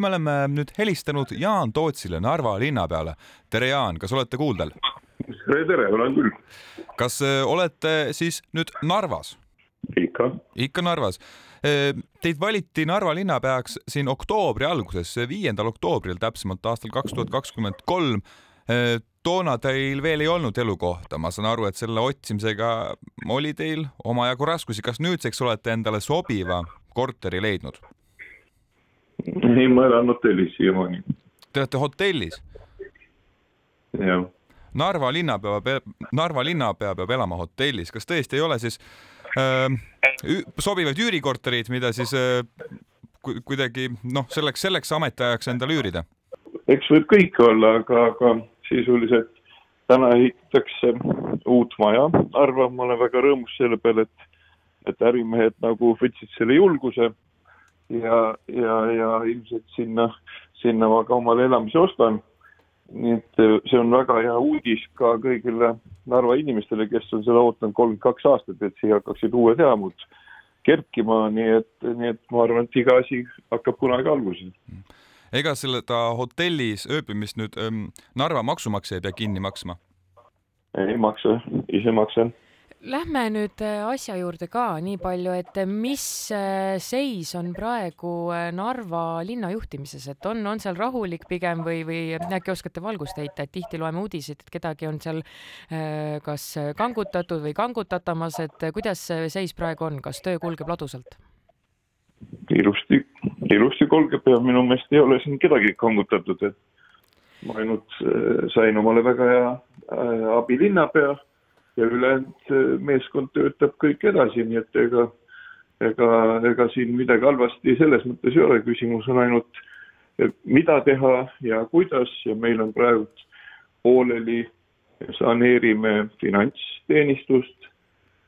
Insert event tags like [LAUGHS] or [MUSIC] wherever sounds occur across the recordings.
me oleme nüüd helistanud Jaan Tootsile, Narva linnapeale. tere, Jaan, kas olete kuuldel? tere, tere, olen küll. kas äh, olete siis nüüd Narvas? ikka. ikka Narvas. Äh, teid valiti Narva linnapeaks siin oktoobri alguses, viiendal oktoobril täpsemalt aastal kaks tuhat kakskümmend kolm äh, toona teil veel ei olnud elukohta, ma saan aru, et selle otsimisega oli teil omajagu raskusi. kas nüüdseks olete endale sobiva korteri leidnud? [LAUGHS] ei, ma elan hotellis siiamaani. Te olete hotellis? jah. Narva linnapea peab, Narva linnapea peab elama hotellis, kas tõesti ei ole siis äh, sobivaid üürikorterid, mida siis äh, kuidagi noh, selleks, selleks ametiajaks endale üürida? eks võib kõike olla, aga, aga sisuliselt täna ehitatakse uut maja, arvan, ma olen väga rõõmus selle peale, et, et ärimehed nagu võtsid selle julguse ja, ja, ja ilmselt sinna, sinna ma ka omale elamise ostan. nii et äh, see on väga hea uudis ka kõigile Narva inimestele, kes on seda ootanud kolmkümmend kaks aastat, et siia hakkaksid uued elamud kerkima, nii et, nii et ma arvan, et iga asi hakkab kunagi alguses. ega ta hotellis ööbimist nüüd ähm, Narva maksumaksja ei pea kinni maksma? ei maksa, ise maksan Lähme nüüd äh, asja juurde ka nii palju, et äh, mis äh, seis on praegu Narva linna juhtimises, et on, on seal rahulik pigem või, või äkki oskate valgust heita, et tihti loeme uudiseid, et kedagi on seal kas kangutatud või kangutatamas, et kuidas seis praegu on, kas töö kulgeb ladusalt? ilusti, ilusti kulgeb ja minu meelest ei ole siin kedagi kangutatud, et ma ainult sain omale väga hea abilinnapea ja ülejäänud äh, meeskond töötab kõik edasi, nii et ega, ega, ega siin midagi halvasti selles mõttes ei ole, küsimus on ainult, mida teha ja kuidas. Ja meil on praegu pooleli, saneerime finantsteenistust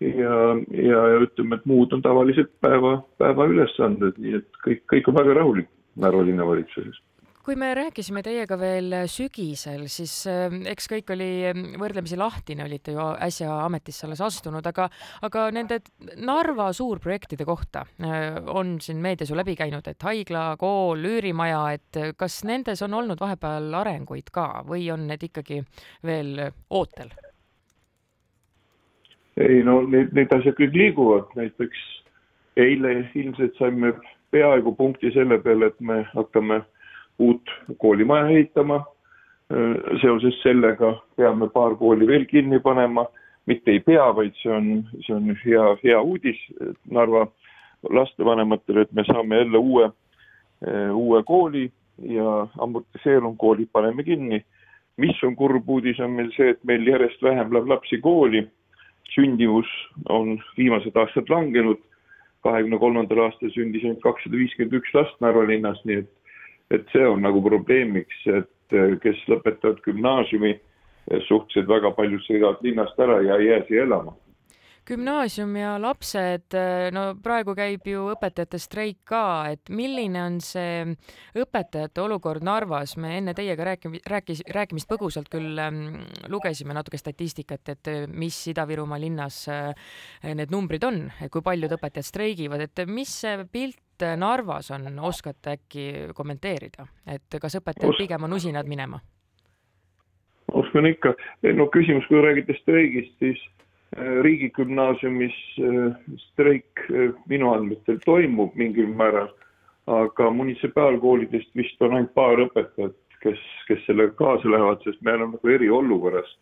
ja, ja, ja ütleme, et muud on tavaliselt päeva, päeva ülesanded, nii et kõik, kõik on väga rahulik Narva linnavalitsuses kui me rääkisime teiega veel sügisel, siis äh, eks kõik oli ähm, võrdlemisi lahtine, olite ju äsja ametisse alles astunud, aga, aga nende Narva suurprojektide kohta äh, on siin meedias ju läbi käinud, et haigla, kool, üürimaja, et kas nendes on olnud vahepeal arenguid ka või on need ikkagi veel ootel? ei no need, need asjad kõik liiguvad, näiteks eile ilmselt saime peaaegu punkti selle peale, et me hakkame uut koolimaja ehitama. seoses sellega peame paar kooli veel kinni panema, mitte ei pea, vaid see on, see on hea, hea uudis Narva lastevanematele, et me saame jälle uue, uue kooli ja amortiseerunud koolid paneme kinni. mis on kurb uudis, on meil see, et meil järjest vähem läheb lapsi kooli. sündivus on viimased aastad langenud. kahekümne kolmandal aastal sündis ainult kakssada viiskümmend üks last Narva linnas, nii et et see on nagu probleemiks, et äh, kes lõpetavad gümnaasiumi, äh, suhteliselt väga paljud sõidavad linnast ära ja ei jää siia elama. Gümnaasium ja lapsed, äh, no praegu käib ju õpetajate streik ka, et milline on see õpetajate olukord Narvas, me enne teiega rääkime, rääkis, rääkimist põgusalt küll ähm, lugesime natuke statistikat, et mis Ida-Virumaa linnas äh, need numbrid on, et kui paljud õpetajad streigivad, et mis see pilt et Narvas on, oskate äkki kommenteerida, et kas õpetajad pigem on usinad minema? oskan ikka, no küsimus, kui räägite streigist, siis äh, riigigümnaasiumis äh, streik äh, minu andmetel toimub mingil määral, aga munitsipaalkoolidest vist on ainult paar õpetajat, kes, kes sellega kaasa lähevad, sest me oleme nagu eriolukorras.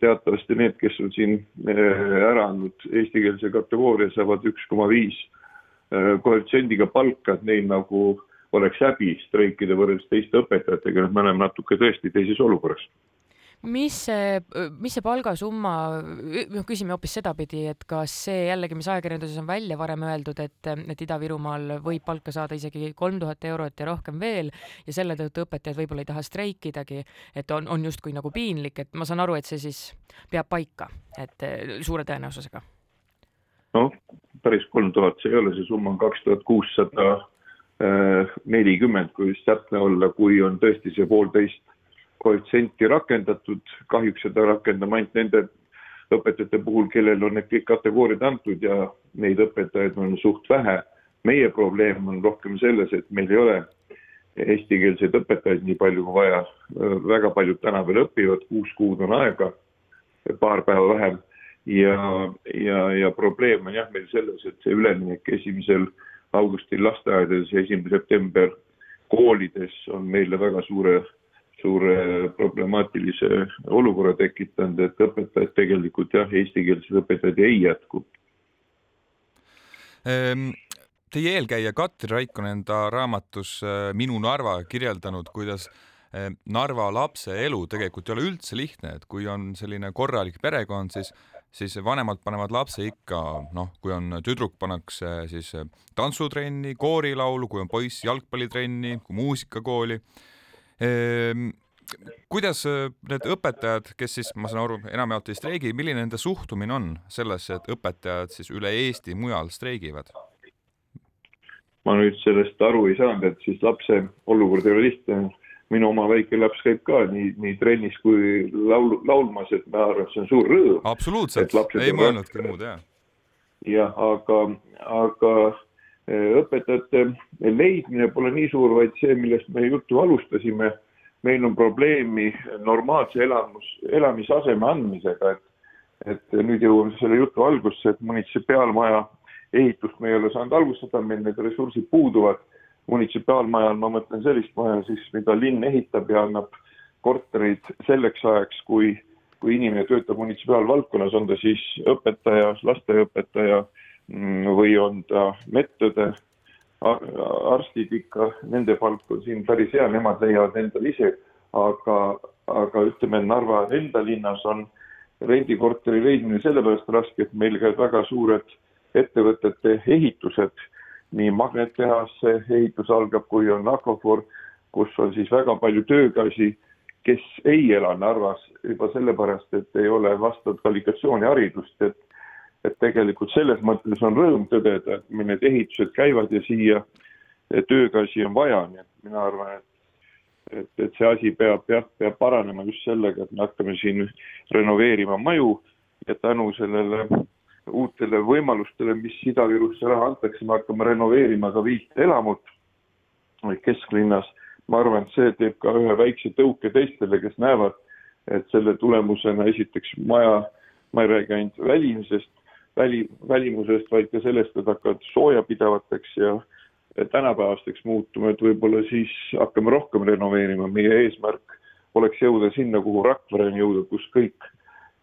teatavasti need, kes on siin ära andnud eestikeelse kategooria, saavad üks koma viis Äh, koefitsiendiga palka, et neil nagu oleks häbi streikida võrreldes teiste õpetajatega, et me oleme natuke tõesti teises olukorras. Mis see, mis see palgasumma, noh, küsime hoopis sedapidi, et kas see jällegi, mis ajakirjanduses on välja varem öeldud, et, et Ida-Virumaal võib palka saada isegi kolm tuhat eurot ja rohkem veel ja selle tõttu õpetajad võib-olla ei taha streikidagi, et on, on justkui nagu piinlik, et ma saan aru, et see siis peab paika, et suure tõenäosusega? Noh, päris kolm tuhat see ei ole, see summa on kaks tuhat kuussada äh, nelikümmend, kui just täpne olla, kui on tõesti see poolteist koefitsienti rakendatud, kahjuks seda rakendame ainult nende õpetajate puhul, kellel on need kõik kategooriad antud ja neid õpetajaid on suht vähe. meie probleem on rohkem selles, et meil ei ole eestikeelseid õpetajaid nii palju kui vaja. väga paljud täna veel õpivad, kuus kuud on aega, paar päeva vähem ja, ja, ja probleem on jah meil selles, et see üleminek esimesel augustil lasteaedades ja esimene september koolides on meile väga suure, suure problemaatilise olukorra tekitanud, et õpetajad tegelikult jah, eestikeelseid õpetajaid ei jätku. Ehm, Teie eelkäija Katri Raik on enda raamatus äh, Minu Narva kirjeldanud, kuidas äh, Narva lapse elu tegelikult ei ole üldse lihtne, et kui on selline korralik perekond, siis, siis vanemad panevad lapse ikka, noh, kui on tüdruk, pannakse siis tantsutrenni, koorilaulu, kui on poiss, jalgpallitrenni, muusikakooli ehm, kuidas need õpetajad, kes siis, ma saan aru, enamjaolt ei streigi, milline nende suhtumine on sellesse, et õpetajad siis üle Eesti mujal streigivad? ma nüüd sellest aru ei saanud, et siis lapse olukord ei ole lihtne. Minu oma väike laps käib ka nii, nii trennis kui laul, laulmas, et ma arvan, et see on suur rõõm. absoluutselt, ei mõelnudki muud, jah. jah, aga, aga e, õpetajate leidmine pole nii suur, vaid see, millest me juttu alustasime, meil on probleemi normaalse elamus, elamisaseme andmisega, et et nüüd jõuame selle jutu algusse, et munitsipaalmaja ehitust me ei ole saanud alustada, meil need ressursid puuduvad. Munitsipaalmajal ma mõtlen sellist maja siis, mida linn ehitab ja annab korterid selleks ajaks, kui, kui inimene töötab munitsipaalvaldkonnas, on ta siis õpetaja, lasteaiaõpetaja mm, või on ta medõde, arstid ikka, nende palk on siin päris hea, nemad leiavad endale ise, aga, aga ütleme, Narva enda linnas on rendikorteri leidmine sellepärast raske, et meil käivad väga suured ettevõtete ehitused, nii magnettehase ehitus algab, kui on Aquafor, kus on siis väga palju töökäsi, kes ei ela Narvas juba sellepärast, et ei ole vastavat kvalifikatsiooniharidust, et et tegelikult selles mõttes on rõõm tõdeda, et need ehitused käivad ja siia töökäsi on vaja, nii et mina arvan, et et, et see asi peab, peab, peab paranema just sellega, et me hakkame siin renoveerima maju ja tänu sellele uutele võimalustele, mis Ida-Virusse raha antakse, me hakkame renoveerima ka viit elamut kesklinnas. ma arvan, et see teeb ka ühe väikse tõuke teistele, kes näevad, et selle tulemusena esiteks maja, ma ei räägi ainult välimisest, väli, välimusest, vaid ka sellest, et hakkavad soojapidavateks ja tänapäevasteks muutuma, et võib-olla siis hakkame rohkem renoveerima, meie eesmärk oleks jõuda sinna, kuhu Rakvere on jõuda, kus kõik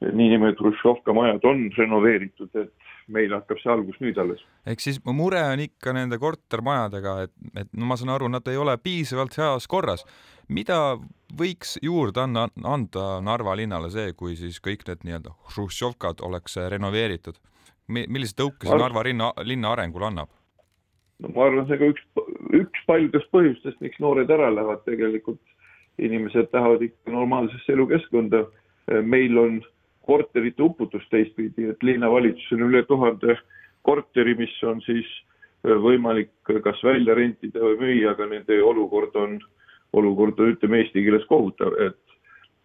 niinimetatud Hruštšovka majad on renoveeritud, et meil hakkab see algus nüüd alles. ehk siis mure on ikka nende kortermajadega, et, et no ma saan aru, nad ei ole piisavalt heas korras. mida võiks juurde anda, anda Narva linnale see, kui siis kõik need nii-öelda Hruštšovkad oleks renoveeritud? millise tõuke see Narva linna, linna arengule annab? no ma arvan, see ka üks, üks paljudest põhjustest, miks noored ära lähevad, tegelikult inimesed tahavad ikka normaalsesse elukeskkonda. meil on äh, korterite uputus teistpidi, et linnavalitsusel üle tuhande korteri, mis on siis äh, võimalik kas välja rentida või müüa, aga nende olukord on, olukord on, ütleme eesti keeles kohutav, et,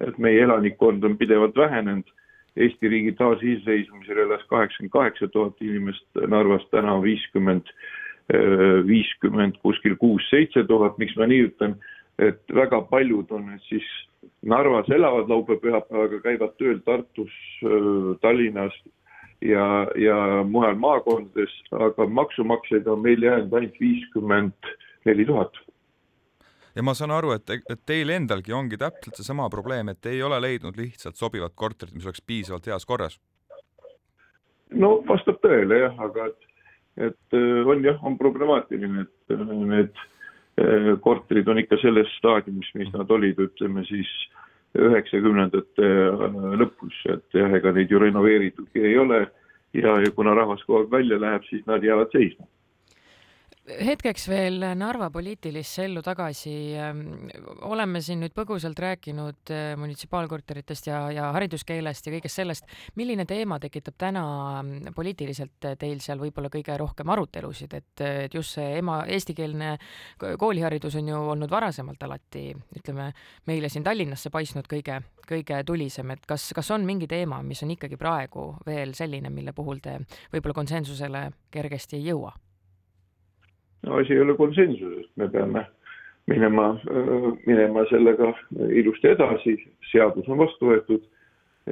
et meie elanikkond on pidevalt vähenenud. Eesti riigi taasiseseisvumisel elas kaheksakümmend kaheksa tuhat inimest, Narvas täna viiskümmend, äh, viiskümmend kuskil kuus-seitse tuhat, miks ma nii ütlen, et väga paljud on nüüd siis Narvas elavad laupäev-pühapäevaga, käivad tööl Tartus, Tallinnas ja, ja mujal maakondades, aga maksumaksjaid on meil jäänud ainult viiskümmend neli tuhat. ja ma saan aru, et, et teil endalgi ongi täpselt seesama probleem, et ei ole leidnud lihtsalt sobivat korterit, mis oleks piisavalt heas korras. no vastab tõele jah, aga et, et on jah, on problemaatiline, et need korterid on ikka selles staadiumis, mis nad olid, ütleme siis üheksakümnendate äh, lõpus, et jah, ega neid ju renoveeritudki ei ole. Ja, ja kuna rahvas kogu aeg välja läheb, siis nad jäävad seisma hetkeks veel Narva poliitilisse ellu tagasi. Ähm, oleme siin nüüd põgusalt rääkinud äh, munitsipaalkorteritest ja, ja hariduskeelest ja kõigest sellest. milline teema tekitab täna ähm, poliitiliselt teil seal võib-olla kõige rohkem arutelusid, et, et just see ema, eestikeelne kooliharidus on ju olnud varasemalt alati, ütleme, meile siin Tallinnasse paistnud kõige, kõige tulisem, et kas, kas on mingi teema, mis on ikkagi praegu veel selline, mille puhul te võib-olla konsensusele kergesti ei jõua? No asi ei ole konsensuses, me peame minema, minema sellega ilusti edasi, seadus on vastu võetud,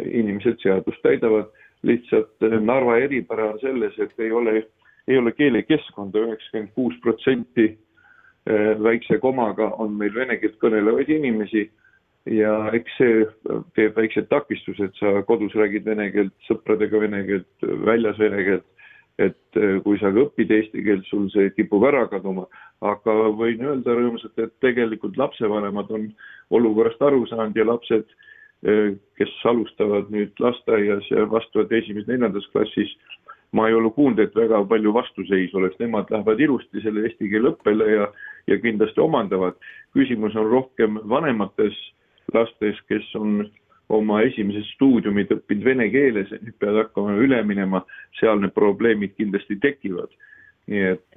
inimesed seadust täidavad, lihtsalt Narva eripära on selles, et ei ole, ei ole keelekeskkonda, üheksakümmend kuus protsenti väikse komaga on meil vene keelt kõnelevaid inimesi. Ja eks see teeb väiksed takistused, sa kodus räägid vene keelt, sõpradega vene keelt, väljas vene keelt, et äh, kui sa õpid eesti keelt, sul see kipub ära kaduma, aga võin öelda rõõmsalt, et tegelikult lapsevanemad on olukorrast aru saanud ja lapsed, äh, kes alustavad nüüd lasteaias ja vastuvad esimeses-neljandas klassis, ma ei ole kuulnud, et väga palju vastuseisu oleks, nemad lähevad ilusti selle eesti keele õppele ja, ja kindlasti omandavad. küsimus on rohkem vanemates lastes, kes on oma esimesed stuudiumid õppinud vene keeles ja nüüd peavad hakkama üle minema, seal need probleemid kindlasti tekivad. nii et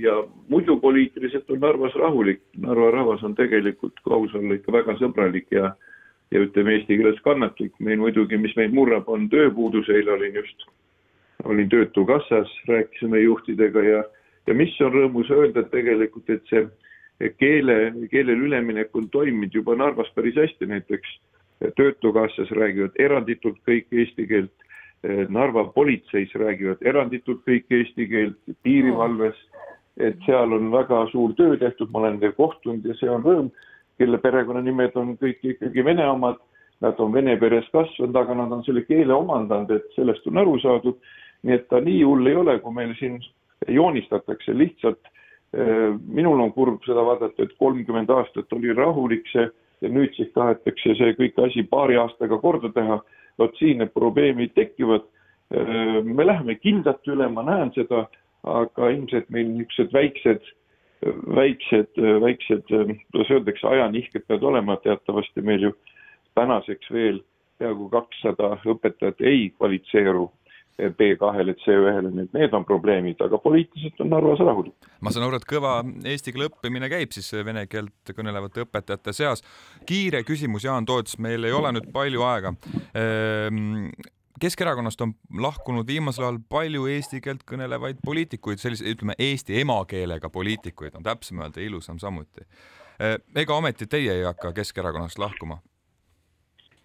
ja muidu poliitiliselt on Narvas rahulik, Narva rahvas on tegelikult, kui aus olla, ikka väga sõbralik ja ja ütleme eesti keeles kannatlik, meil muidugi, mis meid murrab, on tööpuudus, eile olin just, olin Töötukassas, rääkisime juhtidega ja ja mis on rõõmus öelda, et tegelikult, et see keele, keelele üleminek on toiminud juba Narvas päris hästi, näiteks Töötukassas räägivad eranditult kõik eesti keelt, Narva politseis räägivad eranditult kõik eesti keelt, piirivalves, et seal on väga suur töö tehtud, ma olen nendega kohtunud ja see on rõõm, kelle perekonnanimed on kõik ikkagi vene omad, nad on vene peres kasvanud, aga nad on selle keele omandanud, et sellest on aru saadud, nii et ta nii hull ei ole, kui meil siin joonistatakse, lihtsalt Äh, minul on kurb seda vaadata, et kolmkümmend aastat oli rahulik see ja nüüd siis tahetakse see kõik asi paari aastaga korda teha. vot siin need probleemid tekivad. Äh, me läheme kindlalt üle, ma näen seda, aga ilmselt meil niisugused väiksed, väiksed, väiksed, kuidas öeldakse, ajanihked peavad olema, teatavasti meil ju tänaseks veel peaaegu kakssada õpetajat ei kvalifitseeru B2-le, C1-le, nii et need on probleemid, aga poliitiliselt on Narvas rahulik. ma saan aru, et kõva eesti keele õppimine käib siis vene keelt kõnelevate õpetajate seas. kiire küsimus, Jaan Toots, meil ei ole nüüd palju aega. Ehm, Keskerakonnast on lahkunud viimasel ajal palju eesti keelt kõnelevaid poliitikuid, sellise, ütleme eesti emakeelega poliitikuid on täpsem öelda, ilusam samuti. Ehm, ega ometi teie ei hakka Keskerakonnast lahkuma?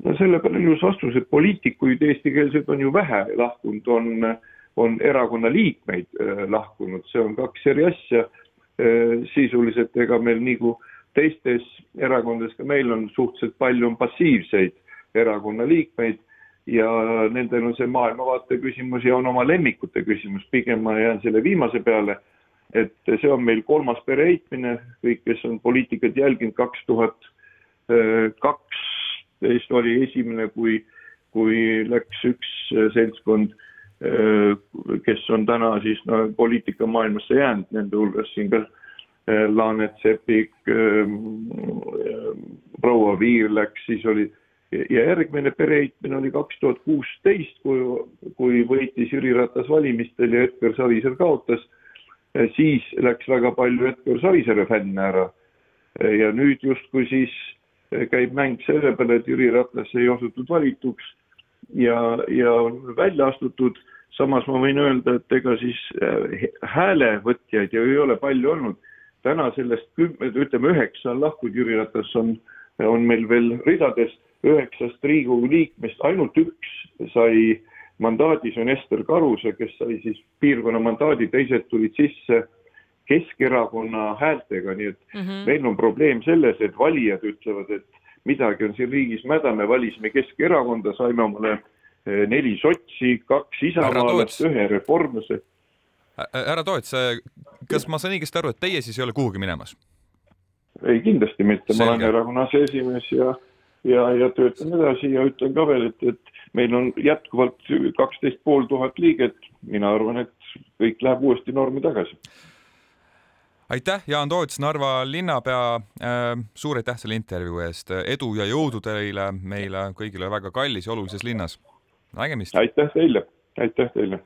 No selle peale ilus vastus, et poliitikuid eestikeelseid on ju vähe. Lahkunud, on, on erakonna liikmeid äh, lahkunud, see on kaks eri asja äh,. sisuliselt. Ega meil nagu teistes erakondades, ka meil on suhteliselt palju on passiivseid erakonna liikmeid. Ja nendel on see maailmavaate küsimus ja on oma lemmikute küsimus, pigem ma jään selle viimase peale, et see on meil kolmas pereheitmine, kõik, kes on poliitikat jälginud, kaks tuhat äh, kaks teist oli esimene, kui, kui läks üks äh, seltskond, äh, kes on täna siis no, poliitikamaailmasse jäänud, nende hulgas siin ka äh, Laanet Sepik, proua Viir läks, siis oli ja järgmine pereheitmine oli kaks tuhat kuusteist, kui, kui võitis Jüri Ratas valimistel ja Edgar Savisaar kaotas, siis läks väga palju Edgar Savisaare fänne ära. ja nüüd justkui siis käib mäng selle peale, et Jüri Ratas ei osutud valituks ja, ja on välja astutud. samas ma võin öelda, et ega siis äh, häälevõtjaid ju ei ole palju olnud. täna sellest kümme, ütleme üheksa on lahkunud, Jüri Ratas on, on meil veel ridades, üheksast Riigikogu liikmest ainult üks sai mandaadi, see on Ester Karuse, kes sai siis piirkonna mandaadi, teised tulid sisse Keskerakonna häältega, nii et mm -hmm. meil on probleem selles, et valijad ütlevad, et midagi on siin riigis mäda, me valisime Keskerakonda, saime omale eh, neli sotsi, kaks isamaalast, ühe reformlase. härra Toots, kas ma saan õigesti aru, et teie siis ei ole kuhugi minemas? ei, kindlasti mitte, ma olen erakonna aseesimees ja, ja, ja töötan edasi ja ütlen ka veel, et, et meil on jätkuvalt kaksteist pool tuhat liiget, mina arvan, et kõik läheb uuesti normi tagasi aitäh, Jaan Toots, Narva linnapea äh,. suur aitäh selle intervjuu eest, edu ja jõudu teile, meile kõigile väga kallis ja olulises linnas. nägemist. aitäh teile, aitäh teile